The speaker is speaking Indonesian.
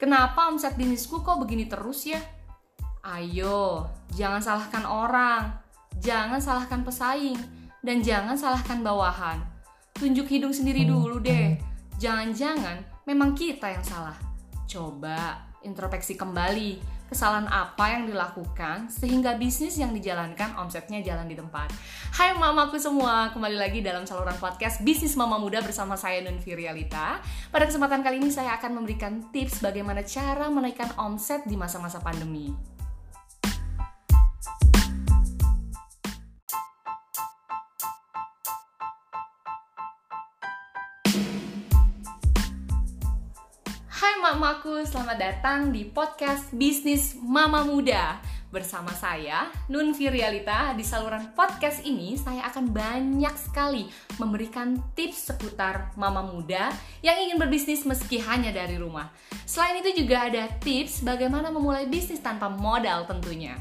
Kenapa omset bisnisku kok begini terus ya? Ayo, jangan salahkan orang, jangan salahkan pesaing, dan jangan salahkan bawahan. Tunjuk hidung sendiri dulu deh. Jangan-jangan memang kita yang salah. Coba introspeksi kembali kesalahan apa yang dilakukan sehingga bisnis yang dijalankan omsetnya jalan di tempat. Hai mamaku semua, kembali lagi dalam saluran podcast Bisnis Mama Muda bersama saya Nun Virialita. Pada kesempatan kali ini saya akan memberikan tips bagaimana cara menaikkan omset di masa-masa pandemi. Mamaku, selamat datang di podcast Bisnis Mama Muda. Bersama saya, Nun Virialita Di saluran podcast ini, saya akan banyak sekali memberikan tips seputar mama muda Yang ingin berbisnis meski hanya dari rumah. Selain itu juga ada tips bagaimana memulai bisnis tanpa modal tentunya